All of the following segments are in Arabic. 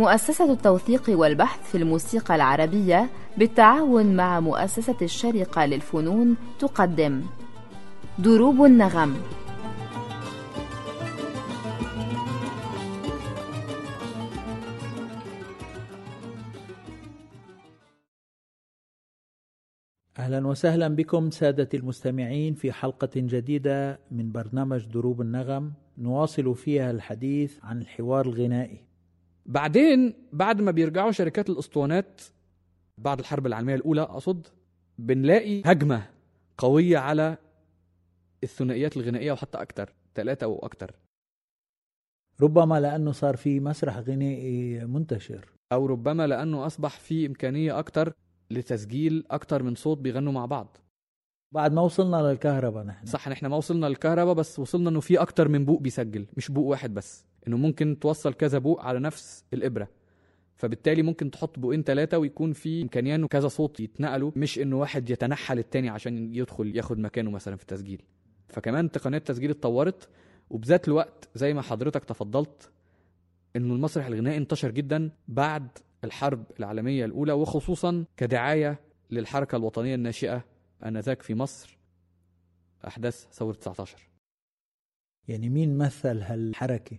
مؤسسة التوثيق والبحث في الموسيقى العربية بالتعاون مع مؤسسة الشرقة للفنون تقدم. دروب النغم. أهلا وسهلا بكم سادتي المستمعين في حلقة جديدة من برنامج دروب النغم. نواصل فيها الحديث عن الحوار الغنائي. بعدين بعد ما بيرجعوا شركات الأسطوانات بعد الحرب العالمية الأولى أقصد بنلاقي هجمة قوية على الثنائيات الغنائية وحتى أكتر ثلاثة أو أكتر. ربما لأنه صار في مسرح غنائي منتشر. أو ربما لأنه أصبح في إمكانية أكتر لتسجيل أكتر من صوت بيغنوا مع بعض. بعد ما وصلنا للكهرباء نحن. صح نحن ما وصلنا للكهرباء بس وصلنا إنه في أكتر من بوق بيسجل مش بوق واحد بس. إنه ممكن توصل كذا بوق على نفس الإبرة. فبالتالي ممكن تحط بوقين ثلاثة ويكون في امكانيه انه كذا صوت يتنقلوا مش إنه واحد يتنحى للتاني عشان يدخل ياخد مكانه مثلا في التسجيل. فكمان تقنيات التسجيل اتطورت وبذات الوقت زي ما حضرتك تفضلت إنه المسرح الغنائي انتشر جدا بعد الحرب العالمية الأولى وخصوصا كدعاية للحركة الوطنية الناشئة آنذاك في مصر. أحداث ثورة 19 يعني مين مثل هالحركة؟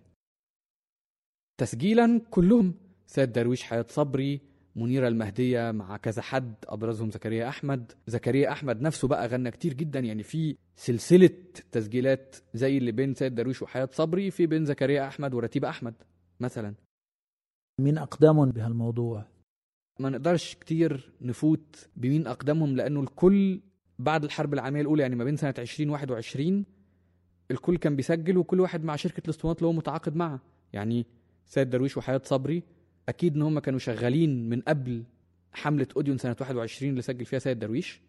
تسجيلا كلهم. سيد درويش حياة صبري منيرة المهدية مع كذا حد أبرزهم زكريا أحمد. زكريا أحمد نفسه بقى غنى كتير جدا يعني في سلسلة تسجيلات زي اللي بين سيد درويش وحياة صبري في بين زكريا أحمد ورتيبة أحمد مثلا. مين أقدمهم بهالموضوع؟ ما نقدرش كتير نفوت بمين أقدمهم لأنه الكل بعد الحرب العالمية الأولى يعني ما بين سنة 2021 الكل كان بيسجل وكل واحد مع شركة الاسطوانات اللي هو متعاقد معها. يعني سيد درويش وحياة صبري أكيد إن هم كانوا شغالين من قبل حملة أوديون سنة 21 اللي سجل فيها سيد درويش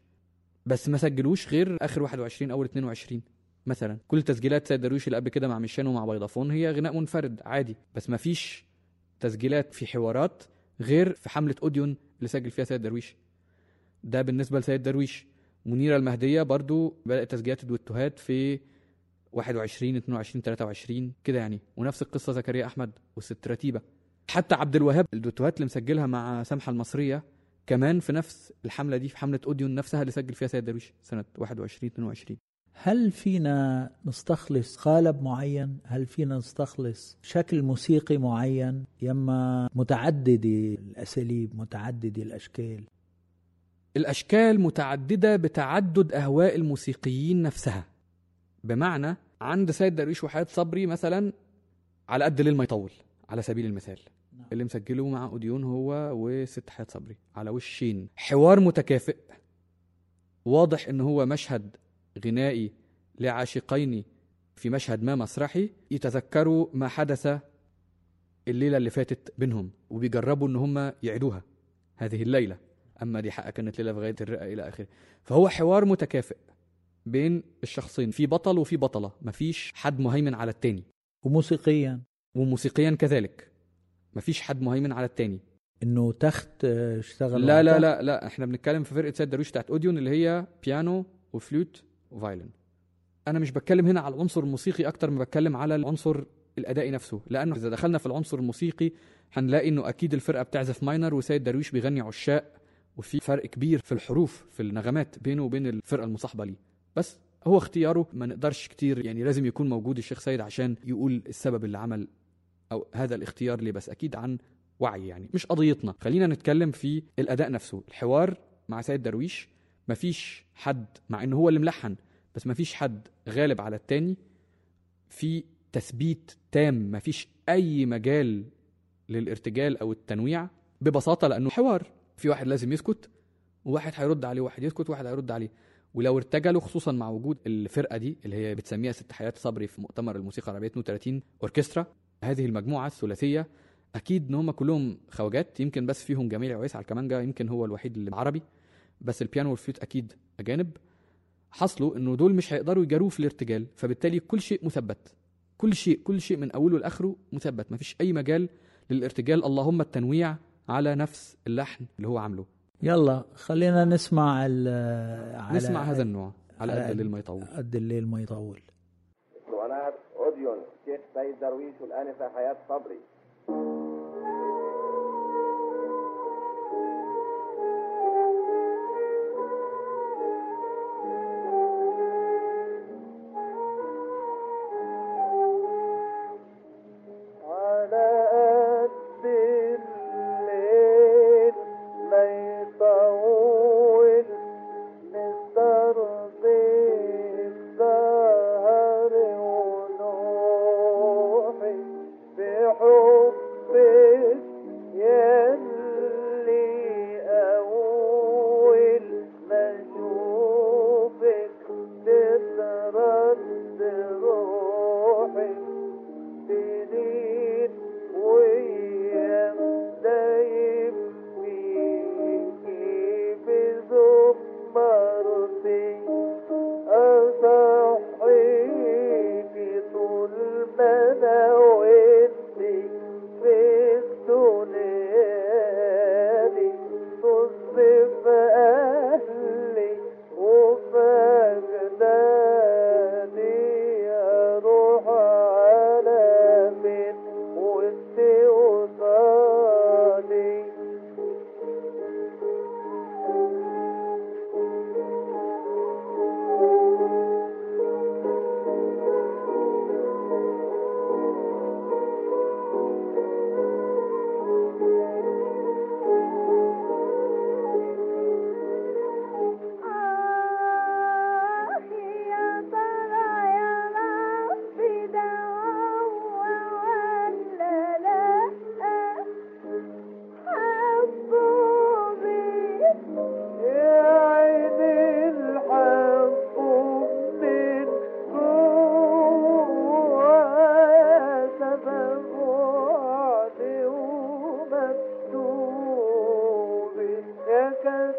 بس ما سجلوش غير آخر 21 اول 22 مثلا. كل تسجيلات سيد درويش اللي قبل كده مع مشان ومع بيضافون هي غناء منفرد عادي بس ما فيش تسجيلات في حوارات غير في حملة أوديون اللي سجل فيها سيد درويش. ده بالنسبة لسيد درويش. منيرة المهدية برضو بدأت تسجيلات الدويتوهات في 21 22 23 كده يعني. ونفس القصة زكريا أحمد والست رتيبة. حتى عبد الوهاب الدوتوهات اللي مسجلها مع سمحة المصرية كمان في نفس الحملة دي في حملة اوديون نفسها اللي سجل فيها سيد درويش سنة 21 22 هل فينا نستخلص قالب معين؟ هل فينا نستخلص شكل موسيقي معين؟ يما متعددة الأساليب متعددة الأشكال. الأشكال متعددة بتعدد أهواء الموسيقيين نفسها. بمعنى عند سيد درويش وحياة صبري مثلا على قد ليل ما يطول على سبيل المثال. اللي مسجله مع أوديون هو وست حياة صبري على وشين. حوار متكافئ. واضح إن هو مشهد غنائي لعاشقين في مشهد ما مسرحي. يتذكروا ما حدث الليلة اللي فاتت بينهم وبيجربوا إن هم يعيدوها هذه الليلة. أما دي حقها كانت ليله في غاية الرئة إلى آخره. فهو حوار متكافئ. بين الشخصين في بطل وفي بطلة مفيش حد مهيمن على التاني. وموسيقيا. وموسيقيا كذلك مفيش حد مهيمن على التاني. إنه تخت آه، اشتغل لا لا؟ لا لا إحنا بنتكلم في فرقة سيد درويش بتاعت أوديون اللي هي بيانو وفلوت وفايلن أنا مش بتكلم هنا على العنصر الموسيقي أكتر ما بتكلم على العنصر الأدائي نفسه. لأنه إذا دخلنا في العنصر الموسيقي هنلاقي إنه أكيد الفرقة بتعزف ماينر وسيد درويش بيغني عشاق وفي فرق كبير في الحروف في النغمات بينه وبين الفرقة المصاحبة ليه. بس هو اختياره ما نقدرش كتير يعني لازم يكون موجود الشيخ سيد عشان يقول السبب اللي عمل أو هذا الاختيار ليه بس أكيد عن وعي يعني مش قضيتنا. خلينا نتكلم في الأداء نفسه. الحوار مع سيد درويش مفيش حد مع إنه هو اللي ملحن بس مفيش حد غالب على التاني في تثبيت تام. مفيش أي مجال للارتجال أو التنويع ببساطة لأنه حوار. في واحد لازم يسكت وواحد هيرد عليه وواحد يسكت وواحد هيرد عليه. ولو ارتجلوا خصوصا مع وجود الفرقة دي اللي هي بتسميها ست حياة صبري في مؤتمر الموسيقى العربية 32 أوركسترا هذه المجموعة الثلاثية أكيد إن هم كلهم خواجات يمكن بس فيهم جميل عويس على الكمانجا يمكن هو الوحيد اللي عربي بس البيانو والفلوت أكيد أجانب. حصلوا إنه دول مش هيقدروا يجاروه في الارتجال فبالتالي كل شيء مثبت. كل شيء كل شيء من أوله لآخره مثبت مفيش أي مجال للارتجال. اللهم التنويع على نفس اللحن اللي هو عامله. يلا خلينا نسمع ال على نسمع هذا النوع على قد الليل ما يطول. قد الليل ما يطول. اسطوانات اوديون شيخ سيد درويش والآنسة حياة صبري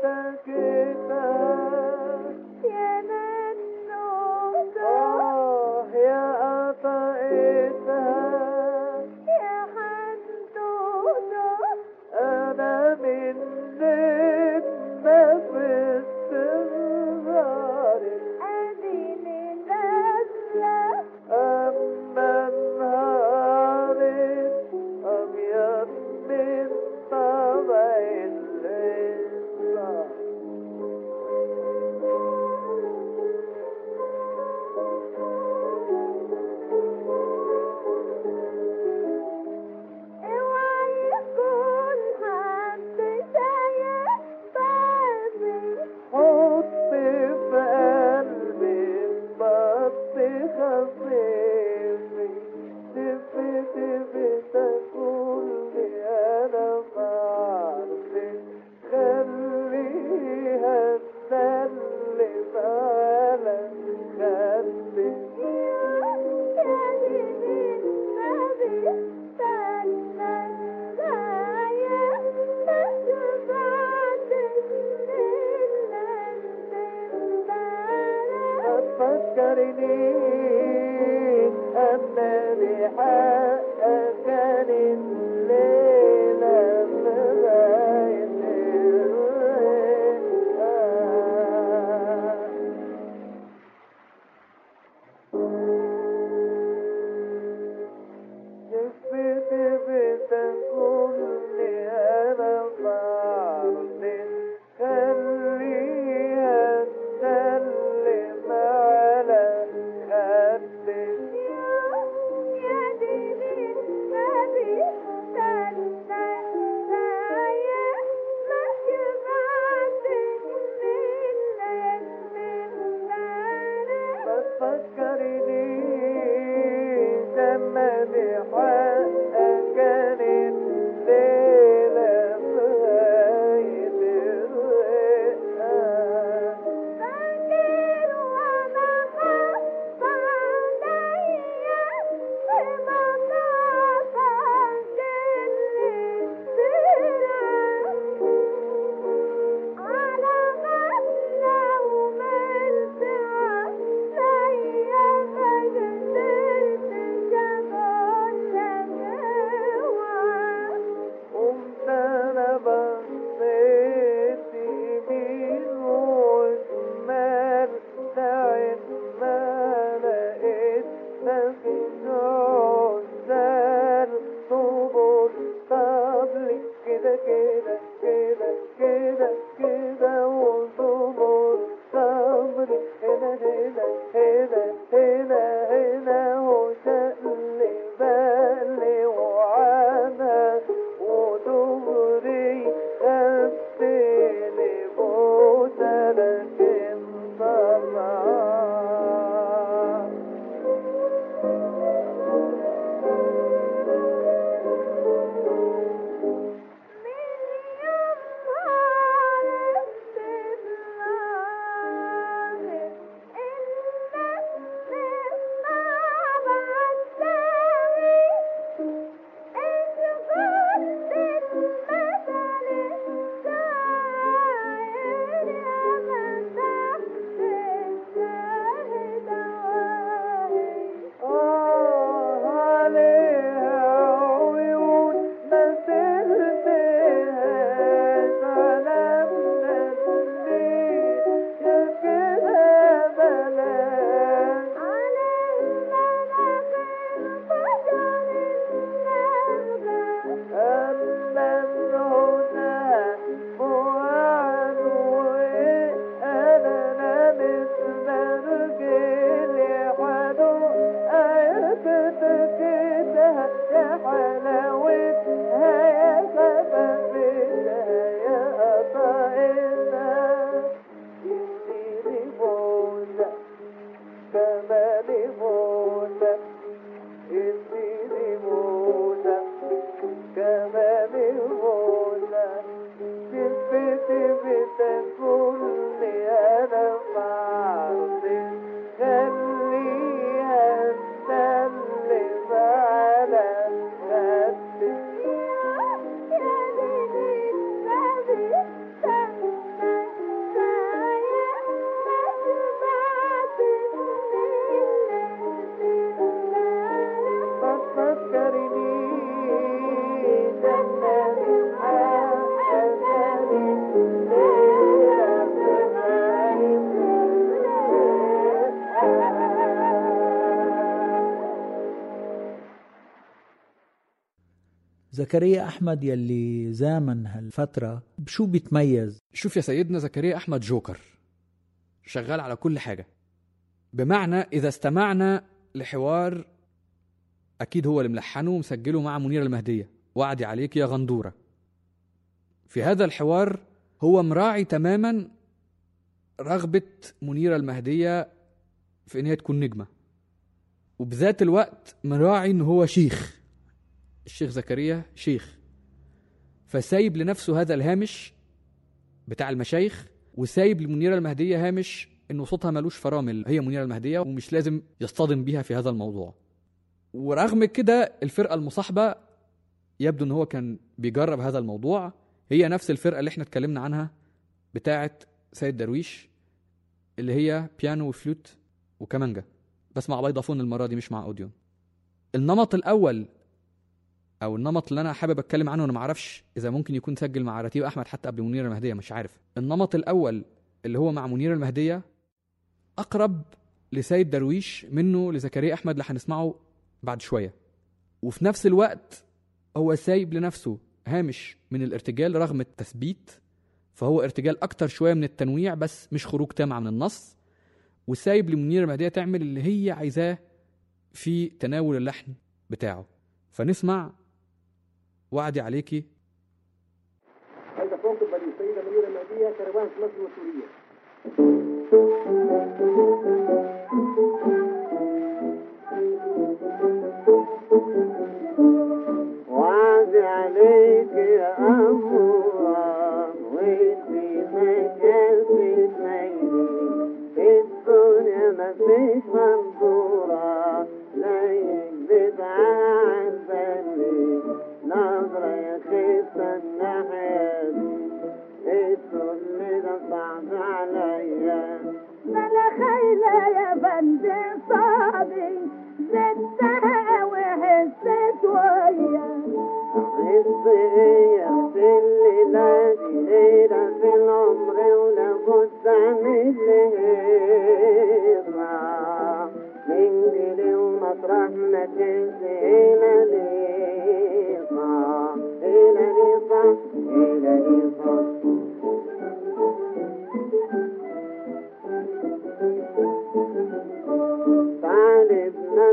तके زكريا أحمد يلي زامن هالفترة بشو بيتميز؟ شوف يا سيدنا زكريا أحمد جوكر شغال على كل حاجة. بمعنى إذا استمعنا لحوار أكيد هو اللي ملحنه ومسجله مع منيره المهدية. وعدي عليك يا غندورة. في هذا الحوار هو مراعي تماما رغبة منيره المهدية في إن هي تكون نجمة. وبذات الوقت مراعي ان هو شيخ. الشيخ زكريا شيخ فسايب لنفسه هذا الهامش بتاع المشايخ وسايب لمنيره المهدية هامش انه صوتها ملوش فرامل هي منيرة المهدية ومش لازم يصطدم بيها في هذا الموضوع. ورغم كده الفرقة المصاحبة يبدو إن هو كان بيجرب هذا الموضوع هي نفس الفرقة اللي إحنا اتكلمنا عنها بتاعه سيد درويش اللي هي بيانو وفلوت وكمانجا بس مع بيضافون المرة دي مش مع اوديون النمط الأول أو النمط اللي أنا حابب أتكلم عنه أنا ما أعرفش إذا ممكن يكون سجل مع رتيبة أحمد حتى قبل منيرة المهدية مش عارف. النمط الأول اللي هو مع منيرة المهدية أقرب لسيد درويش منه لزكريا أحمد اللي هنسمعه بعد شوية. وفي نفس الوقت هو سايب لنفسه هامش من الارتجال رغم التثبيت فهو ارتجال أكتر شوية من التنويع بس مش خروج تام عن النص. وسايب لمنير المهدية تعمل اللي هي عايزاه في تناول اللحن بتاعه. فنسمع وعدي عليكي هذا فوق بني السيدة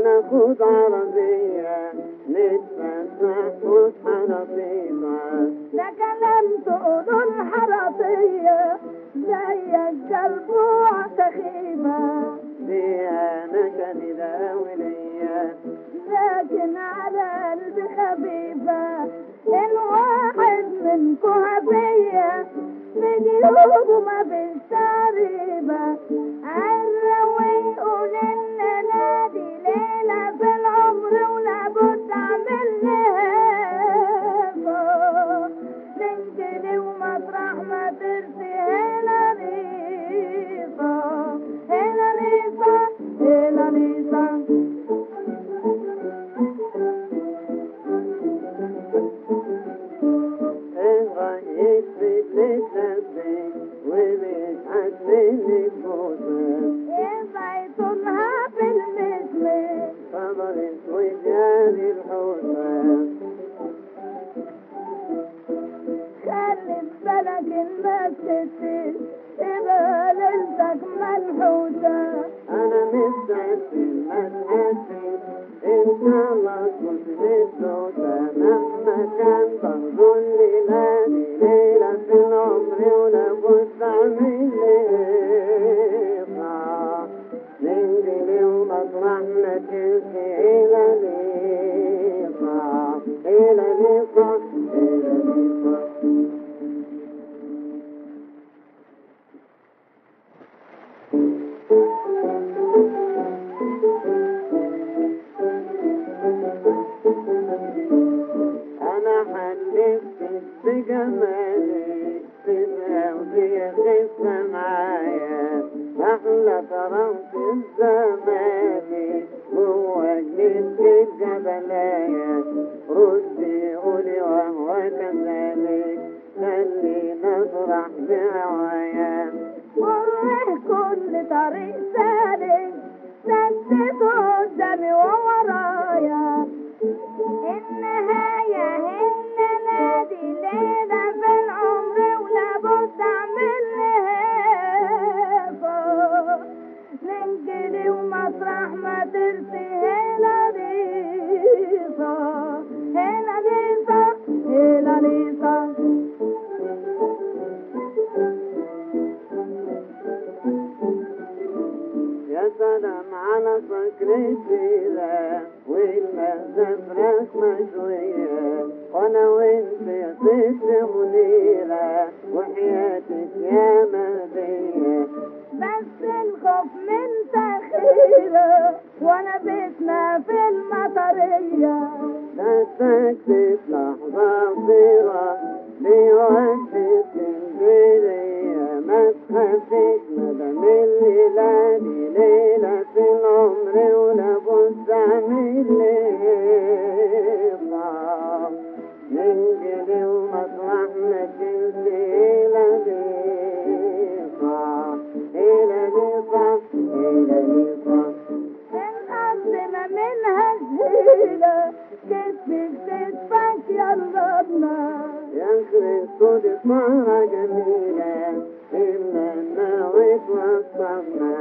تعالي بدنا ناخد عربية This have been. سلام على فكرتي لا والمهزة فراخ مشوية وأنا وانت طفل منيرة وحياتك يا مهدية بس الخوف من تخيلة وانا بيتنا في المطرية لا تكتب لحظة صغيرة لوقت اسكندرية ما خفيت مدام الليلة دي ليلة يلا بنا يا كريستوس اسمها جميلة إلا نويت وصفنا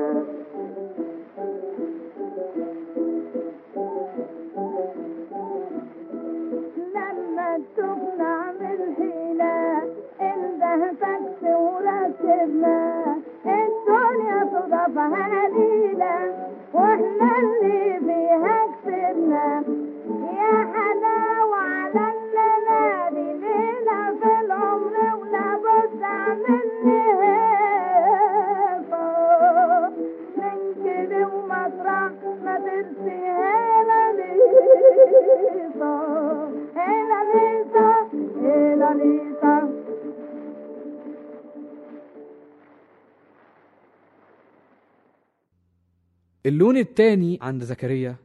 اللون الثاني عند زكريا.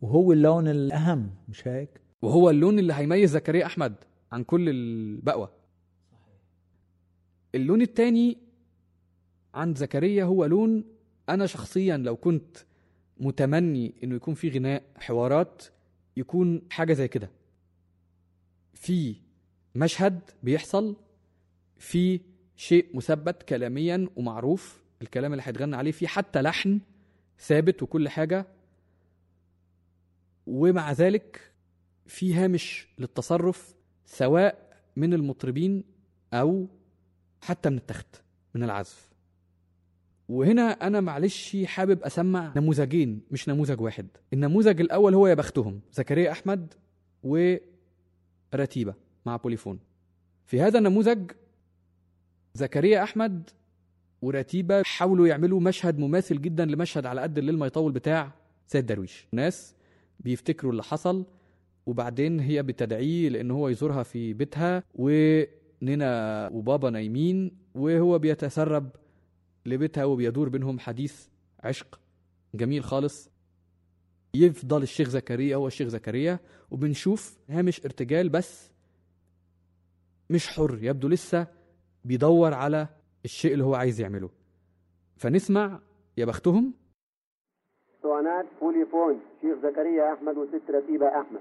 وهو اللون الأهم مش هيك؟ وهو اللون اللي هيميز زكريا أحمد عن كل البقوة. اللون الثاني عند زكريا هو لون أنا شخصيا لو كنت متمني إنه يكون في غناء حوارات يكون حاجة زي كده. في مشهد بيحصل في شيء مثبت كلاميا ومعروف الكلام اللي هيتغنى عليه فيه حتى لحن ثابت وكل حاجة ومع ذلك في هامش للتصرف سواء من المطربين أو حتى من التخت من العزف. وهنا أنا معلش حابب أسمع نموذجين مش نموذج واحد. النموذج الأول هو يا بختهم زكريا أحمد ورتيبة مع بوليفون. في هذا النموذج زكريا أحمد ورتيبة حاولوا يعملوا مشهد مماثل جدا لمشهد على قد الليل ما يطول بتاع سيد درويش. ناس بيفتكروا اللي حصل وبعدين هي بتدعيه لأن هو يزورها في بيتها ونينا وبابا نايمين وهو بيتسرب لبيتها وبيدور بينهم حديث عشق جميل خالص. يفضل الشيخ زكريا هو الشيخ زكريا وبنشوف هامش ارتجال بس مش حر يبدو لسه بيدور على الشيء اللي هو عايز يعمله. فنسمع يا بختهم. اسطوانات بوليفون شيخ زكريا أحمد وست رتيبه أحمد.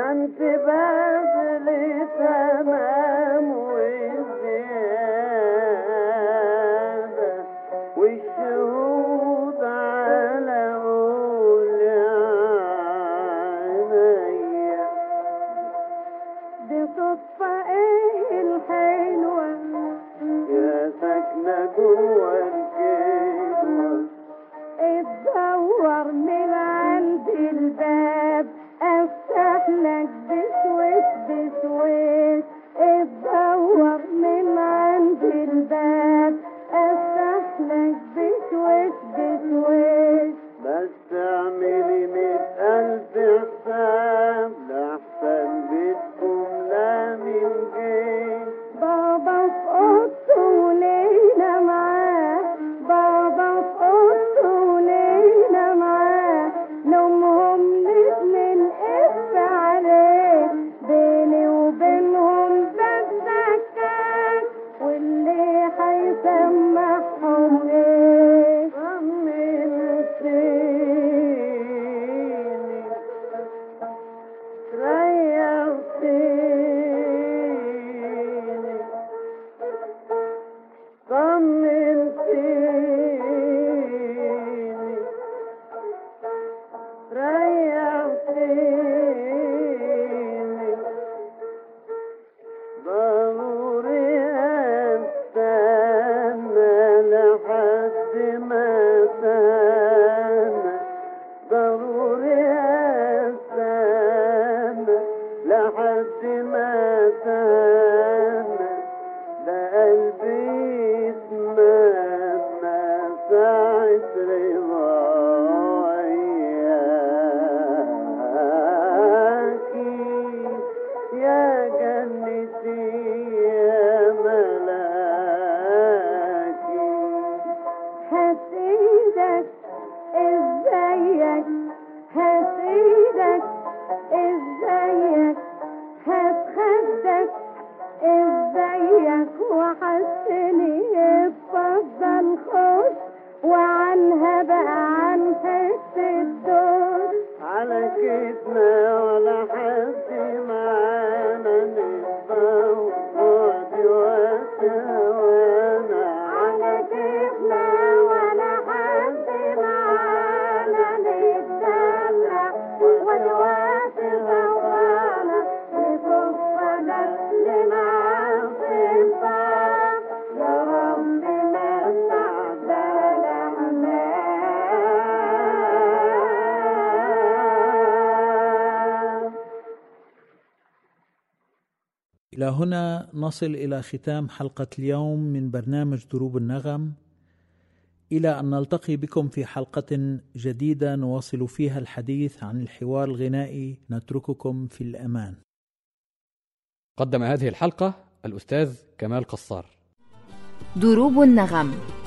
Zanzibar, Lissamam, لحد ما تهنى لقلبي يسمعنا ساعة رضا. هنا نصل إلى ختام حلقة اليوم من برنامج دروب النغم. إلى أن نلتقي بكم في حلقة جديدة نواصل فيها الحديث عن الحوار الغنائي نترككم في الأمان. قدم هذه الحلقة الأستاذ كمال قصار. دروب النغم.